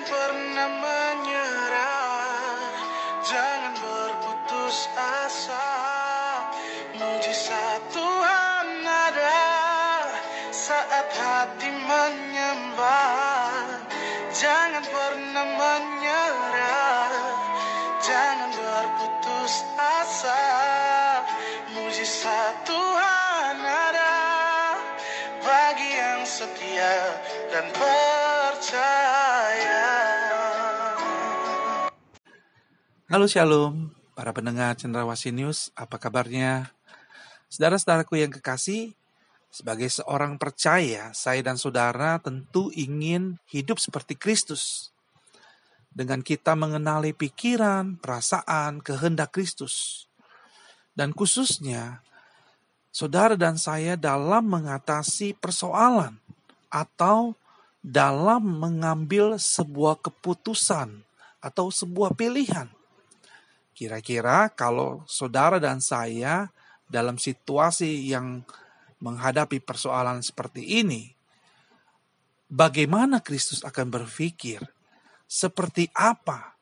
Jangan pernah menyerah, jangan berputus asa. Mujizat Tuhan ada saat hati menyembah. Jangan pernah menyerah, jangan berputus asa. Mujizat Tuhan ada bagi yang setia dan percaya. Halo Shalom, para pendengar Cendrawasih News, apa kabarnya? Saudara-saudaraku yang kekasih, sebagai seorang percaya, saya dan saudara tentu ingin hidup seperti Kristus. Dengan kita mengenali pikiran, perasaan, kehendak Kristus. Dan khususnya, saudara dan saya dalam mengatasi persoalan atau dalam mengambil sebuah keputusan atau sebuah pilihan. Kira-kira kalau saudara dan saya dalam situasi yang menghadapi persoalan seperti ini, bagaimana Kristus akan berpikir, seperti apa,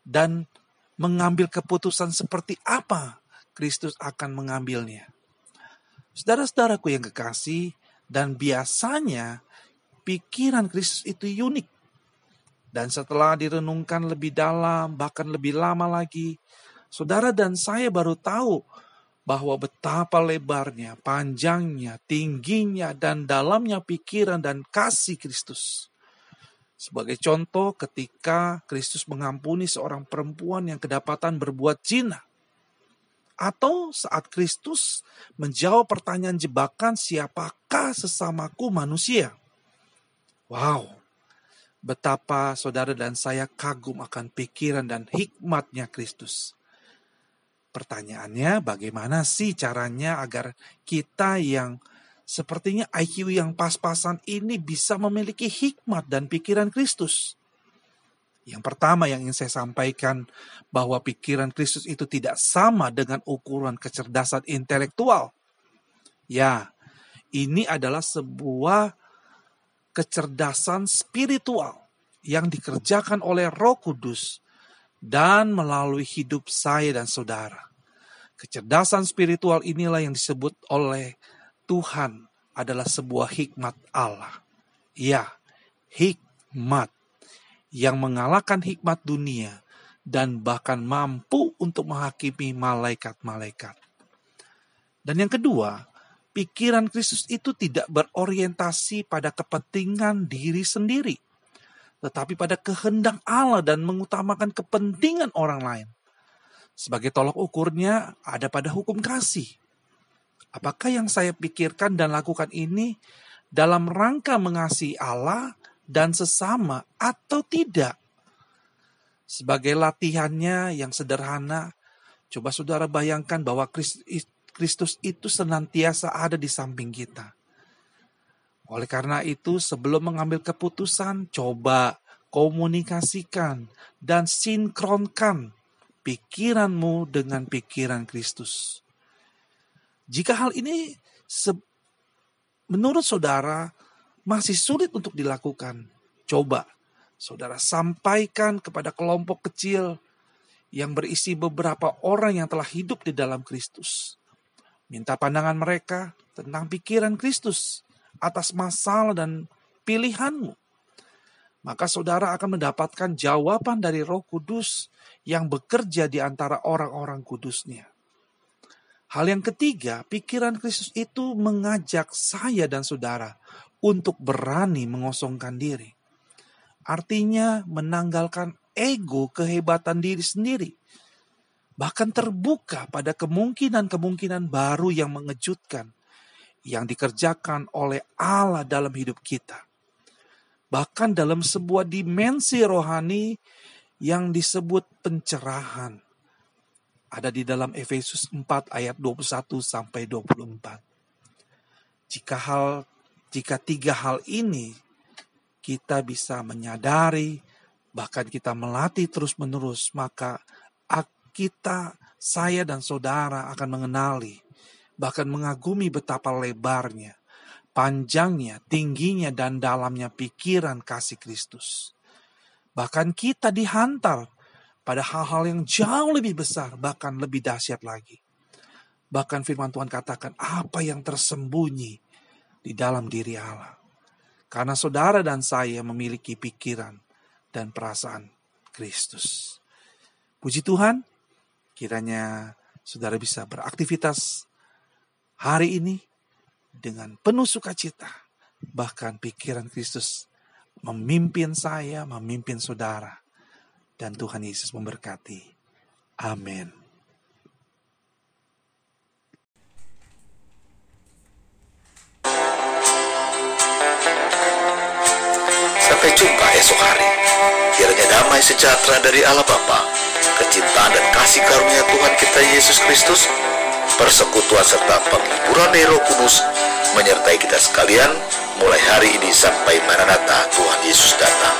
dan mengambil keputusan seperti apa Kristus akan mengambilnya. Saudara-saudaraku yang kekasih, dan biasanya pikiran Kristus itu unik. Dan setelah direnungkan lebih dalam, bahkan lebih lama lagi, Saudara dan saya baru tahu bahwa betapa lebarnya, panjangnya, tingginya, dan dalamnya pikiran dan kasih Kristus. Sebagai contoh, ketika Kristus mengampuni seorang perempuan yang kedapatan berbuat zina, atau saat Kristus menjawab pertanyaan jebakan, "Siapakah sesamaku manusia?" Wow, betapa saudara dan saya kagum akan pikiran dan hikmatnya Kristus. Pertanyaannya, bagaimana sih caranya agar kita yang sepertinya IQ yang pas-pasan ini bisa memiliki hikmat dan pikiran Kristus? Yang pertama yang ingin saya sampaikan bahwa pikiran Kristus itu tidak sama dengan ukuran kecerdasan intelektual. Ya, ini adalah sebuah kecerdasan spiritual yang dikerjakan oleh Roh Kudus dan melalui hidup saya dan saudara. Kecerdasan spiritual inilah yang disebut oleh Tuhan adalah sebuah hikmat Allah. Ya, hikmat yang mengalahkan hikmat dunia dan bahkan mampu untuk menghakimi malaikat-malaikat. Dan yang kedua, pikiran Kristus itu tidak berorientasi pada kepentingan diri sendiri, tetapi pada kehendak Allah dan mengutamakan kepentingan orang lain. Sebagai tolok ukurnya ada pada hukum kasih. Apakah yang saya pikirkan dan lakukan ini dalam rangka mengasihi Allah dan sesama atau tidak? Sebagai latihannya yang sederhana, coba saudara bayangkan bahwa Kristus itu senantiasa ada di samping kita. Oleh karena itu, sebelum mengambil keputusan, coba komunikasikan dan sinkronkan pikiranmu dengan pikiran Kristus. Jika hal ini menurut saudara masih sulit untuk dilakukan, coba saudara sampaikan kepada kelompok kecil yang berisi beberapa orang yang telah hidup di dalam Kristus. Minta pandangan mereka tentang pikiran Kristus atas masalah dan pilihanmu maka saudara akan mendapatkan jawaban dari Roh Kudus yang bekerja di antara orang-orang kudusnya. Hal yang ketiga, pikiran Kristus itu mengajak saya dan saudara untuk berani mengosongkan diri. Artinya menanggalkan ego kehebatan diri sendiri. Bahkan terbuka pada kemungkinan-kemungkinan baru yang mengejutkan yang dikerjakan oleh Allah dalam hidup kita bahkan dalam sebuah dimensi rohani yang disebut pencerahan. Ada di dalam Efesus 4 ayat 21 sampai 24. Jika hal jika tiga hal ini kita bisa menyadari bahkan kita melatih terus-menerus maka kita saya dan saudara akan mengenali bahkan mengagumi betapa lebarnya panjangnya, tingginya, dan dalamnya pikiran kasih Kristus. Bahkan kita dihantar pada hal-hal yang jauh lebih besar, bahkan lebih dahsyat lagi. Bahkan firman Tuhan katakan apa yang tersembunyi di dalam diri Allah. Karena saudara dan saya memiliki pikiran dan perasaan Kristus. Puji Tuhan, kiranya saudara bisa beraktivitas hari ini dengan penuh sukacita. Bahkan pikiran Kristus memimpin saya, memimpin saudara dan Tuhan Yesus memberkati. Amin. Sampai jumpa esok hari. Kiranya damai sejahtera dari Allah Bapa, kecintaan dan kasih karunia Tuhan kita Yesus Kristus, persekutuan serta penghiburan Roh Kudus menyertai kita sekalian mulai hari ini sampai Maranatha Tuhan Yesus datang.